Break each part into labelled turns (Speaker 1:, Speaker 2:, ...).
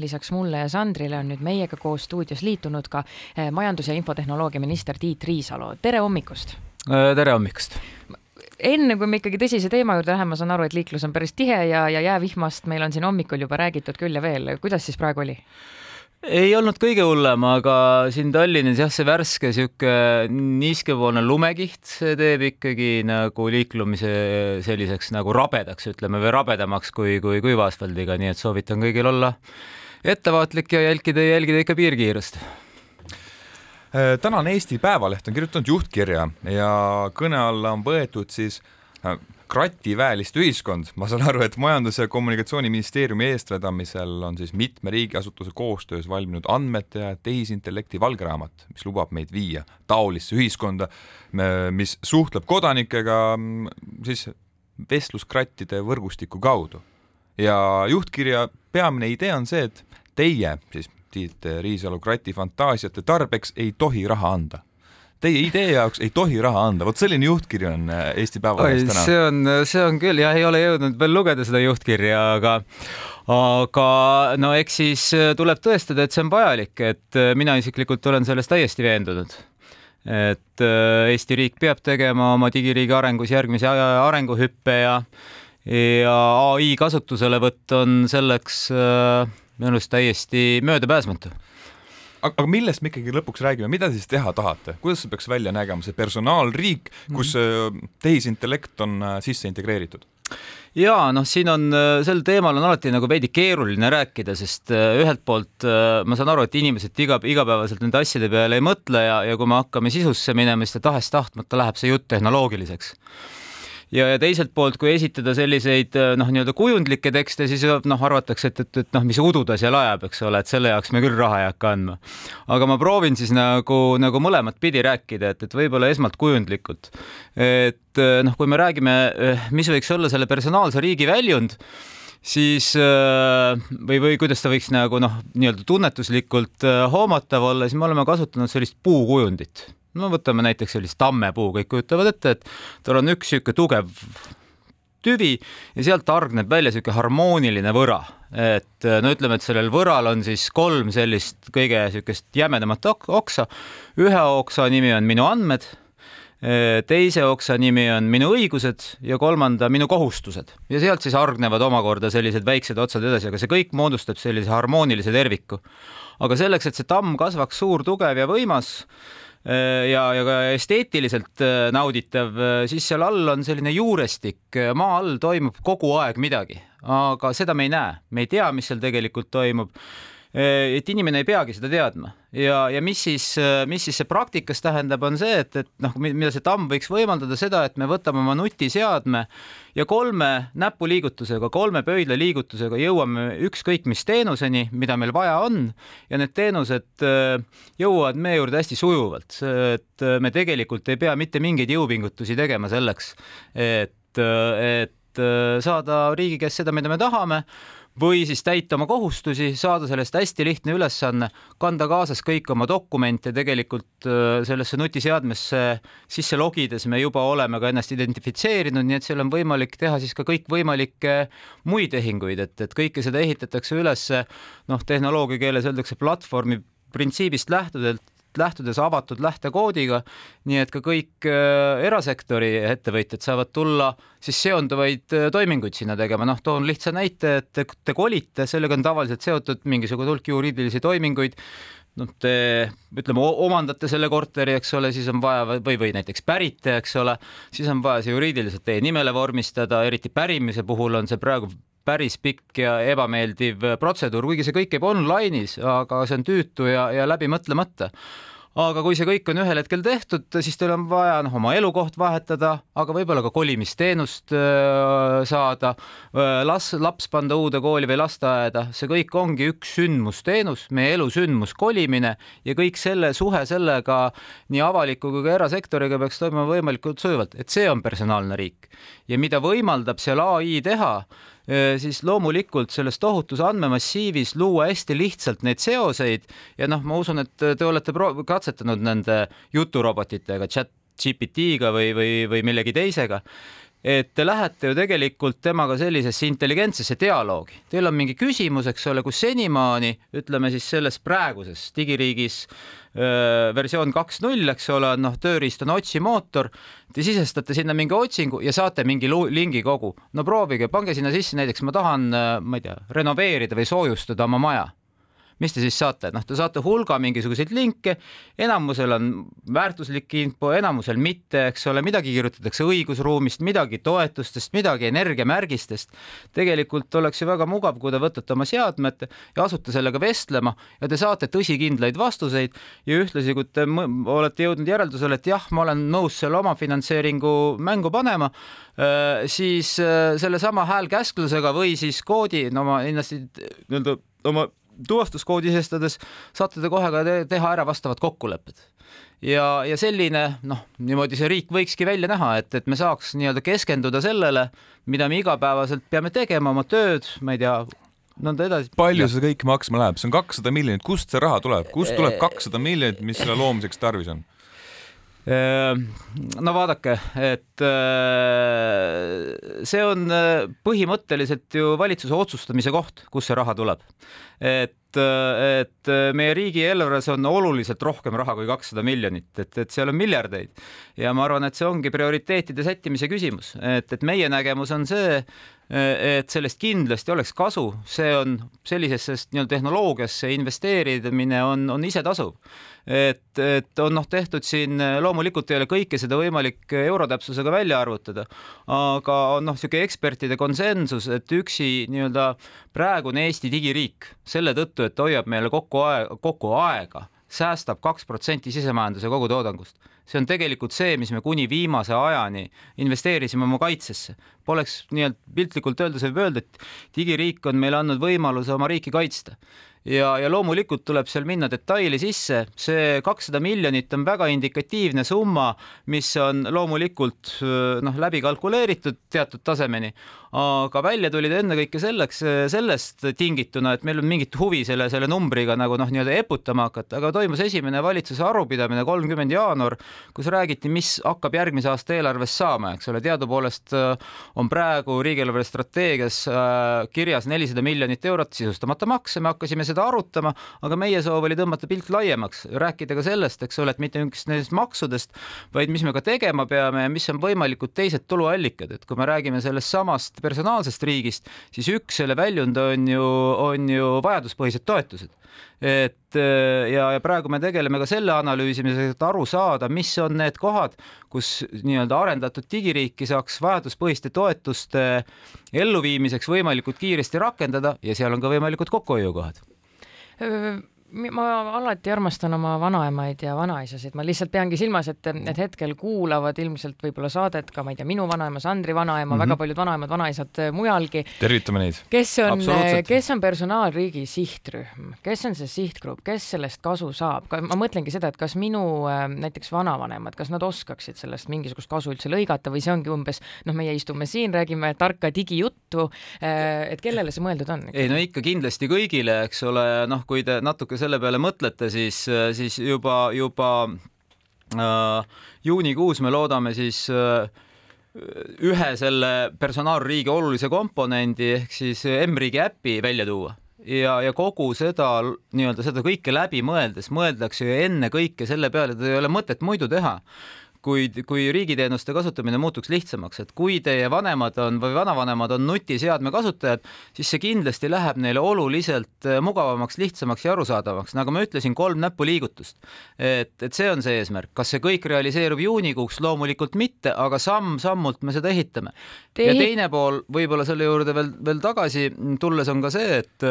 Speaker 1: lisaks mulle ja Sandrile on nüüd meiega koos stuudios liitunud ka eh, majandus- ja infotehnoloogia minister Tiit Riisalo, tere hommikust!
Speaker 2: Äh, tere hommikust!
Speaker 1: enne kui me ikkagi tõsise teema juurde läheme, ma saan aru, et liiklus on päris tihe ja, ja jäävihmast meil on siin hommikul juba räägitud küll ja veel, kuidas siis praegu oli?
Speaker 2: ei olnud kõige hullem, aga siin Tallinnas jah, see värske sihuke niiskepoolne lumekiht, see teeb ikkagi nagu liiklumise selliseks nagu rabedaks, ütleme, või rabedamaks kui, kui kuiva asfaldiga, nii et soovitan kõigil olla ettevaatlik ja jälgida, jälgida ikka piirkiirust
Speaker 3: tänane Eesti Päevaleht on kirjutanud juhtkirja ja kõne alla on võetud siis äh, krativäelist ühiskond, ma saan aru, et Majandus- ja Kommunikatsiooniministeeriumi eestvedamisel on siis mitme riigiasutuse koostöös valminud andmete ja tehisintellekti valgraamat, mis lubab meid viia taolisse ühiskonda, mis suhtleb kodanikega mm, siis vestluskrattide võrgustiku kaudu. Ja juhtkirja peamine idee on see, et teie siis Tiit Riisalu krati fantaasiate tarbeks ei tohi raha anda. Teie idee jaoks ei tohi raha anda, vot selline juhtkiri on äh, Eesti Päevalehes täna.
Speaker 2: see on, see on küll jah, ei ole jõudnud veel lugeda seda juhtkirja, aga aga no eks siis äh, tuleb tõestada, et see on vajalik, et äh, mina isiklikult olen selles täiesti veendunud. Et Eesti riik peab tegema oma digiriigi arengus järgmise arenguhüppe ja ja ai kasutuselevõtt on selleks minu arust täiesti möödapääsmatu
Speaker 3: aga millest me ikkagi lõpuks räägime, mida siis teha tahate, kuidas see peaks välja nägema, see personaalriik, kus mm. tehisintellekt on äh, sisse integreeritud?
Speaker 2: ja noh, siin on äh, sel teemal on alati nagu veidi keeruline rääkida, sest ühelt poolt ma saan aru, et inimesed iga, igapäevaselt nende asjade peale ei mõtle ja, ja kui me hakkame sisusse minema, siis tahes-tahtmata läheb see jutt tehnoloogiliseks ja, ja teiselt poolt, kui esitada selliseid äh, noh, nii-öelda kujundlikke tekste, siis noh, arvatakse, et, et, et noh, mis udu ta seal ajab, eks ole, et selle jaoks me küll raha ei hakka andma. aga ma proovin siis nagu, nagu mõlemat pidi rääkida, et, et võib-olla esmalt kujundlikult. et äh, noh, kui me räägime, äh, mis võiks olla selle personaalse riigi väljund siis või, või kuidas ta võiks nagu noh, nii-öelda tunnetuslikult hoomatav olla, siis me oleme kasutanud sellist puukujundit no võtame näiteks sellist tammepuu, kõik kujutavad ette, et tal on üks niisugune tugev tüvi ja sealt hargneb välja niisugune harmooniline võra, et no ütleme, et sellel võral on siis kolm sellist kõige niisugust jämedamat oksa. ühe oksa nimi on minu andmed, teise oksa nimi on minu õigused ja kolmanda minu kohustused ja sealt siis hargnevad omakorda sellised väiksed otsad edasi, aga see kõik moodustab sellise harmoonilise terviku. aga selleks, et see tamm kasvaks suur, tugev ja võimas ja, ja ka esteetiliselt äh, nauditav, äh, siis seal all on selline juurestik, maa all toimub kogu aeg midagi, aga seda me ei näe, me ei tea, mis seal tegelikult toimub. Äh, et inimene ei peagi seda teadma. Ja, ja mis siis, äh, mis siis see praktikas tähendab, on see, et, et noh, mida see tamm võiks võimaldada seda, et me võtame oma nutiseadme ja kolme näpuliigutusega, kolme pöidla liigutusega jõuame ükskõik mis teenuseni, mida meil vaja on ja need teenused äh, jõuavad meie juurde hästi sujuvalt, et me tegelikult ei pea mitte mingeid jõupingutusi tegema selleks, et, et saada riigi käest seda, mida me tahame või siis täita oma kohustusi, saada sellest hästi lihtne ülesanne, kanda kaasas kõik oma dokumente, tegelikult äh, sellesse nutiseadmesse sisse logides me juba oleme ka ennast identifitseerinud, nii et seal on võimalik teha siis ka kõikvõimalikke muid tehinguid, et, et kõike seda ehitatakse üles, noh, tehnoloogia keeles öeldakse platvormi printsiibist lähtuvalt lähtudes avatud lähtekoodiga, nii et ka kõik äh, erasektori ettevõtjad saavad tulla siis seonduvaid äh, toiminguid sinna tegema, noh, toon lihtsa näite, et te, te kolite, sellega on tavaliselt seotud mingisugune hulk juriidilisi toiminguid, noh, te ütleme, omandate selle korteri, eks ole, siis on vaja või, või näiteks pärite, eks ole, siis on vaja see juriidiliselt teie nimele vormistada, eriti pärimise puhul on see praegu päris pikk ja ebameeldiv protseduur, kuigi see kõik käib online'is, aga see on tüütu ja, ja läbi mõtlemata aga kui see kõik on ühel hetkel tehtud, siis teil on vaja noh, oma elukoht vahetada, aga võib-olla ka kolimisteenust äh, saada, äh, las laps panda uude kooli või lasteaeda, see kõik ongi üks sündmusteenus, meie elu sündmus, kolimine ja kõik selle suhe sellega nii avaliku kui ka erasektoriga peaks toimuma võimalikult sujuvalt, et see on personaalne riik. Ja mida võimaldab seal ai teha siis loomulikult selles tohutus andmemassiivis luua hästi lihtsalt neid seoseid ja noh, ma usun, et te olete katsetanud nende juturobotitega, chat GPT-ga või, või, või millegi teisega et te lähete ju tegelikult temaga sellisesse intelligentsesse dialoogi. Teil on mingi küsimus, eks ole, kus senimaani ütleme siis selles praeguses digiriigis öö, versioon kaks null, eks ole, noh, tööriist on otsimootor. Te sisestate sinna mingi otsingu ja saate mingi lingi kogu. no proovige, pange sinna sisse näiteks, ma tahan, ma ei tea, renoveerida või soojustada oma maja mis te siis saate, noh, te saate hulga mingisuguseid linke, enamusel on väärtuslik info, enamusel mitte, eks ole, midagi kirjutatakse õigusruumist, midagi toetustest, midagi energiamärgistest. tegelikult oleks ju väga mugav, kui te võtate oma seadmed ja asute sellega vestlema ja te saate tõsikindlaid vastuseid ja ühtlasi, kui te olete jõudnud järeldusele, et jah, ma olen nõus selle omafinantseeringu mängu panema, äh, siis äh, sellesama häälkäsklusega või siis koodi, no ma kindlasti nii-öelda oma tuvastuskoodi sisestades saate te kohe ka te teha ära vastavad kokkulepped. ja, ja selline noh, niimoodi see riik võikski välja näha, et, et me saaks nii-öelda keskenduda sellele, mida me igapäevaselt peame tegema, oma tööd, ma ei tea, nõnda edasi.
Speaker 3: palju see kõik maksma läheb, see on kakssada miljonit, kust see raha tuleb, kust tuleb kakssada miljonit, mis selle loomiseks tarvis on?
Speaker 2: Ehm, no vaadake, et äh, see on äh, põhimõtteliselt ju valitsuse otsustamise koht, kust see raha tuleb. et, äh, et meie riigieelarves on oluliselt rohkem raha kui kakssada miljonit, et, et seal on miljardeid. Ja ma arvan, et see ongi prioriteetide sättimise küsimus, et, et meie nägemus on see, et sellest kindlasti oleks kasu, see on sellisesse nii-öelda tehnoloogiasse investeerimine on, on isetasuv. et, et on noh, tehtud siin loomulikult ei ole kõike seda võimalik eurotäpsusega välja arvutada, aga on noh, niisugune ekspertide konsensus, et üksi nii-öelda praegune Eesti digiriik selle tõttu, et hoiab meile kokku aega, kokku aega säästab kaks protsenti sisemajanduse kogutoodangust. see on tegelikult see, mis me kuni viimase ajani investeerisime oma kaitsesse. Poleks nii-öelda piltlikult öeldes võib öelda, et digiriik on meile andnud võimaluse oma riiki kaitsta ja, ja loomulikult tuleb seal minna detaili sisse, see kakssada miljonit on väga indikatiivne summa, mis on loomulikult noh, läbi kalkuleeritud teatud tasemeni, aga välja tulid ennekõike selleks, sellest tingituna, et meil on mingit huvi selle, selle numbriga nagu noh, nii-öelda eputama hakata, aga toimus esimene valitsuse arupidamine, kolmkümmend jaanuar, kus räägiti, mis hakkab järgmise aasta eelarves saama, eks ole, teadupoolest on praegu riigieelarve strateegias kirjas nelisada miljonit eurot sisustamata makse, me hakkasime seda arutama, aga meie soov oli tõmmata pilt laiemaks, rääkida ka sellest, eks ole, et mitte üksnes maksudest, vaid mis me ka tegema peame ja mis on võimalikud teised tuluallikad, et kui me räägime sellest samast personaalsest riigist, siis üks selle väljund on ju, on ju vajaduspõhised toetused. et ja, ja praegu me tegeleme ka selle analüüsimisega, et aru saada, mis on need kohad, kus nii-öelda arendatud digiriiki saaks vajaduspõhiste toetuste elluviimiseks võimalikult kiiresti rakendada ja seal on ka võimalikud kokkuhoiukohad Uh,
Speaker 1: ma alati armastan oma vanaemaid ja vanaisasid, ma lihtsalt peangi silmas, et, et hetkel kuulavad ilmselt võib-olla saadet ka, ma ei tea, minu vanaema, Sandri vanaema mm, -hmm. väga paljud vanaemad, vanaisad mujalgi.
Speaker 3: tervitame neid.
Speaker 1: kes on, kes on personaalriigi sihtrühm, kes on see sihtgrupp, kes sellest kasu saab, ma mõtlengi seda, et kas minu näiteks vanavanemad, kas nad oskaksid sellest mingisugust kasu üldse lõigata või see ongi umbes, noh, meie istume siin, räägime tarka digijuttu, et kellele see mõeldud on?
Speaker 2: ei no ikka kindlasti kõigile, eks ole, noh, kui te natuke selle peale mõtlete, siis, siis juba, juba äh, juunikuus me loodame siis äh, ühe selle personaalriigi olulise komponendi ehk siis M-riigi äpi välja tuua. Ja, ja kogu seda nii-öelda seda kõike läbi mõeldes mõeldakse ju ennekõike selle peale, et ei ole mõtet muidu teha kui, kui riigiteenuste kasutamine muutuks lihtsamaks, et kui teie vanemad on või vanavanemad on nutiseadme kasutajad, siis see kindlasti läheb neile oluliselt äh, mugavamaks, lihtsamaks ja arusaadavaks, nagu ma ütlesin, kolm näpuliigutust. et, et see on see eesmärk, kas see kõik realiseerub juunikuuks, loomulikult mitte, aga samm-sammult me seda ehitame Te. ja teine pool võib-olla selle juurde veel, veel tagasi tulles on ka see, et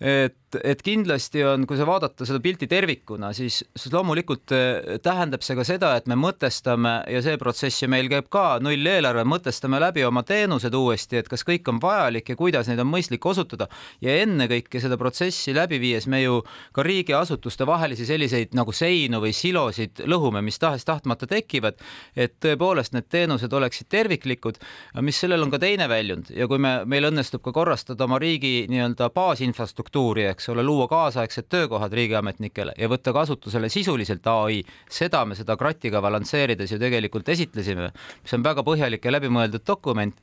Speaker 2: et, et kindlasti on, kui sa vaadata seda pilti tervikuna, siis, siis loomulikult eh, tähendab see ka seda, et me mõtestame ja see protsess ju meil käib ka nulleelarve, mõtestame läbi oma teenused uuesti, et kas kõik on vajalik ja kuidas neid on mõistlik osutada. Ja ennekõike seda protsessi läbi viies me ju ka riigiasutuste vahelisi selliseid nagu seinu või silosid lõhume, mis tahes-tahtmata tekivad, et tõepoolest need teenused oleksid terviklikud, mis sellel on ka teine väljund. Ja kui me, meil õnnestub ka korrastada oma riigi nii-öelda baasinfrastruktuuri, infrastruktuuri, eks eks ole, luua kaasaegsed töökohad riigiametnikele ja võtta kasutusele sisuliselt ai, seda me seda kratiga balansseerides ju tegelikult esitlesime, mis on väga põhjalik ja läbimõeldud dokument.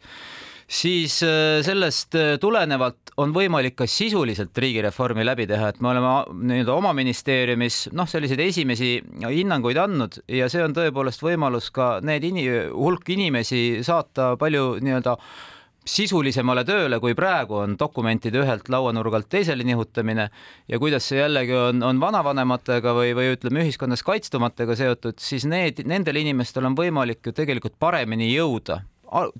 Speaker 2: Siis äh, sellest äh, tulenevalt on võimalik ka sisuliselt riigireformi läbi teha, et me oleme nii-öelda oma ministeeriumis noh, selliseid esimesi hinnanguid andnud ja see on tõepoolest võimalus ka need ini-, hulk inimesi saata palju nii-öelda sisulisemale tööle, kui praegu on dokumentide ühelt lauanurgalt teisele nihutamine ja kuidas see jällegi on, on vanavanematega või, või ütleme, ühiskonnas kaitstumatega seotud, siis need, nendel inimestel on võimalik ju tegelikult paremini jõuda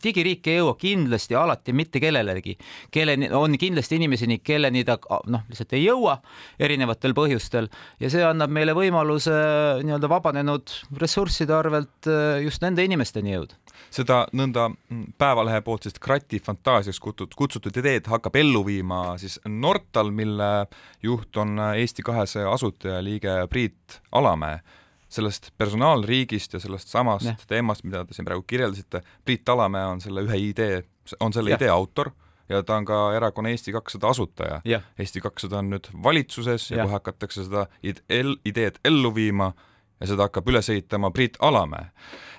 Speaker 2: digiriik ei jõua kindlasti alati mitte kellelegi, kelleni on kindlasti inimeseni, kelleni ta noh, lihtsalt ei jõua erinevatel põhjustel ja see annab meile võimaluse nii-öelda vabanenud ressursside arvelt äh, just nende inimesteni jõuda.
Speaker 3: seda nõnda Päevalehe poolt siis krati fantaasiaks kutsutud, kutsutud ideed hakkab ellu viima siis Nortal, mille juht on Eesti kahesaja asutajaliige Priit Alamäe sellest personaalriigist ja sellest samast ja. teemast, mida te siin praegu kirjeldasite, Priit Talamäe on selle ühe idee, on selle ja. idee autor ja ta on ka erakonna Eesti kakssada asutaja. Eesti kakssada on nüüd valitsuses ja, ja kohe hakatakse seda ideed ellu viima ja seda hakkab üles ehitama Priit Alamäe.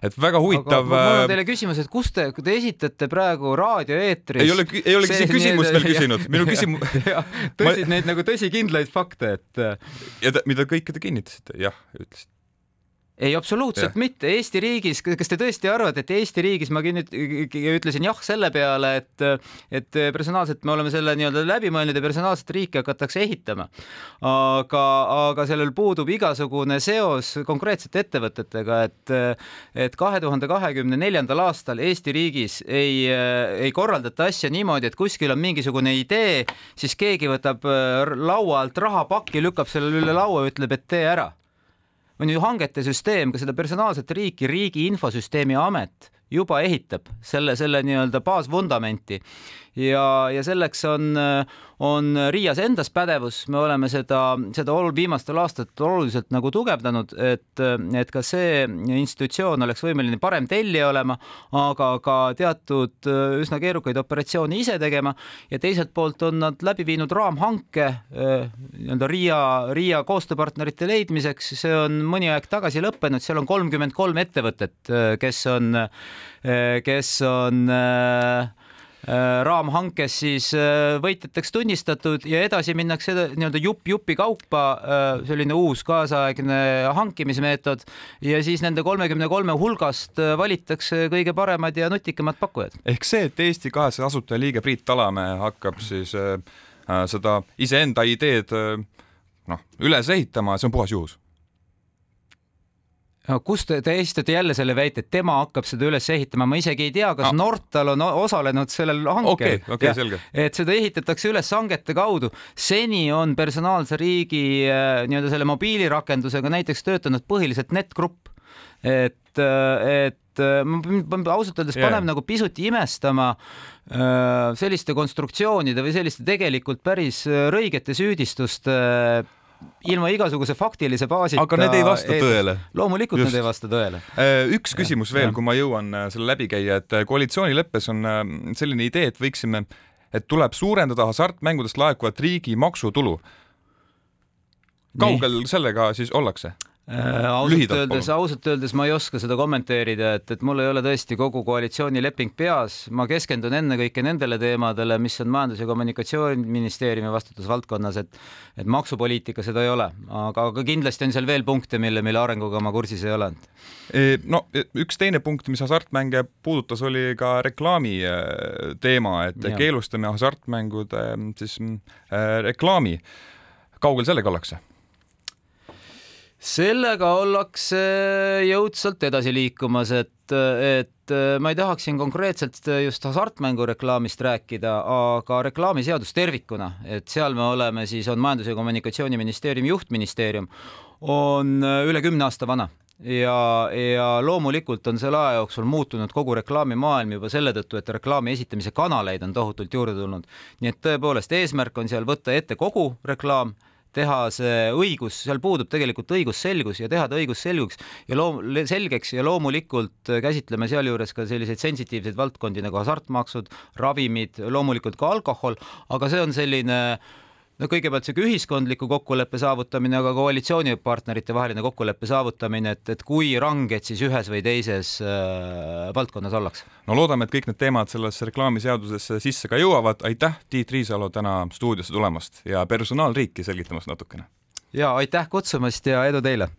Speaker 3: et väga huvitav.
Speaker 2: mul on äh, teile küsimus, et kust te, te esitate praegu raadioeetris.
Speaker 3: ei ole, ei ole see, küsimust veel küsinud, minu küsimus.
Speaker 2: tõsid ma... neid nagu tõsikindlaid fakte, et.
Speaker 3: ja ta, mida kõike te kinnitasite, jah, ütlesite
Speaker 2: ei, absoluutselt ja. mitte. Eesti riigis, kas te tõesti arvate, et Eesti riigis ma nüüd ütlesin jah selle peale, et, et personaalselt me oleme selle nii-öelda läbi mõelnud ja personaalset riiki hakatakse ehitama. aga, aga sellel puudub igasugune seos konkreetsete ettevõtetega, et, et kahe tuhande kahekümne neljandal aastal Eesti riigis ei, ei korraldata asja niimoodi, et kuskil on mingisugune idee, siis keegi võtab laua alt rahapakki, lükkab selle üle laua, ütleb, et tee ära on ju hangete süsteem, ka seda personaalset riiki, Riigi Infosüsteemi Amet juba ehitab selle, selle nii-öelda baasvundamenti ja, ja selleks on, on Riias endas pädevus, me oleme seda, seda viimastel aastatel oluliselt nagu tugevdanud, et, et ka see institutsioon oleks võimeline parem tellija olema, aga ka teatud üsna keerukaid operatsioone ise tegema. Ja teiselt poolt on nad läbi viinud raamhanke nii-öelda Riia, Riia koostööpartnerite leidmiseks, see on mõni aeg tagasi lõppenud, seal on kolmkümmend kolm ettevõtet, kes on, kes on Äh, raamhankes siis äh, võitjateks tunnistatud ja edasi minnakse nii-öelda jupp jupi kaupa, äh, selline uus kaasaegne hankimismeetod ja siis nende kolmekümne kolme hulgast valitakse kõige paremad ja nutikamad pakkujad.
Speaker 3: ehk see, et Eesti kahesaja asutajaliige Priit Talamäe hakkab siis äh, seda iseenda ideed noh, üles ehitama, see on puhas juhus
Speaker 2: no kust te, te esitate jälle selle väite, et tema hakkab seda üles ehitama, ma isegi ei tea, kas ah. Nortal on osalenud sellel hankel.
Speaker 3: okei, okei, selge.
Speaker 2: et seda ehitatakse üles hangete kaudu. seni on personaalse riigi äh, nii-öelda selle mobiilirakendusega näiteks töötanud põhiliselt NetGrupp. et, äh, et äh, ausalt öeldes yeah. paneb nagu pisut imestama selliste konstruktsioonide või selliste tegelikult päris rõigete süüdistuste ilma igasuguse faktilise baasita.
Speaker 3: aga need ei vasta tõele.
Speaker 2: loomulikult Just. need ei vasta tõele.
Speaker 3: Äh, üks küsimus ja, veel, kui ma jõuan äh, selle läbi käia, et äh, koalitsioonileppes on selline idee, et võiksime, et tuleb suurendada hasartmängudest laekuvat riigi maksutulu. kaugel Nii. sellega siis ollakse?
Speaker 2: Äh, ausalt öeldes, ausalt öeldes ma ei oska seda kommenteerida, et, et mul ei ole tõesti kogu koalitsioonileping peas, ma keskendun ennekõike nendele teemadele, mis on Majandus- ja Kommunikatsiooniministeeriumi vastutusvaldkonnas, et et maksupoliitika seda ei ole, aga, aga kindlasti on seal veel punkte, mille, mille arenguga ma kursis ei ole.
Speaker 3: E, no e, üks teine punkt, mis hasartmänge puudutas, oli ka reklaami e, teema, et ja. keelustame hasartmängude siis äh, reklaami. kaugel sellega ollakse?
Speaker 2: Sellega ollakse jõudsalt edasi liikumas, et, et ma ei tahaks siin konkreetselt just hasartmängureklaamist rääkida, aga reklaamiseadus tervikuna, et seal me oleme, siis on Majandus- ja Kommunikatsiooniministeeriumi juhtministeerium, on üle kümne aasta vana ja, ja loomulikult on selle aja jooksul muutunud kogu reklaamimaailm juba selle tõttu, et reklaami esitamise kanaleid on tohutult juurde tulnud. nii et tõepoolest, eesmärk on seal võtta ette kogu reklaam teha see õigus, seal puudub tegelikult õigusselgus ja teha ta õigusselguks ja loom-, selgeks ja loomulikult käsitleme sealjuures ka selliseid sensitiivseid valdkondi nagu hasartmaksud, ravimid, loomulikult ka alkohol, aga see on selline no kõigepealt sihuke ühiskondliku kokkuleppe saavutamine, aga koalitsioonipartnerite vaheline kokkuleppe saavutamine, et, et kui ranged siis ühes või teises äh, valdkonnas ollakse.
Speaker 3: no loodame, et kõik need teemad sellesse reklaamiseadusesse sisse ka jõuavad. aitäh, Tiit Riisalo, täna stuudiosse tulemast ja personaalriiki selgitamast natukene.
Speaker 2: ja aitäh kutsumast ja edu teile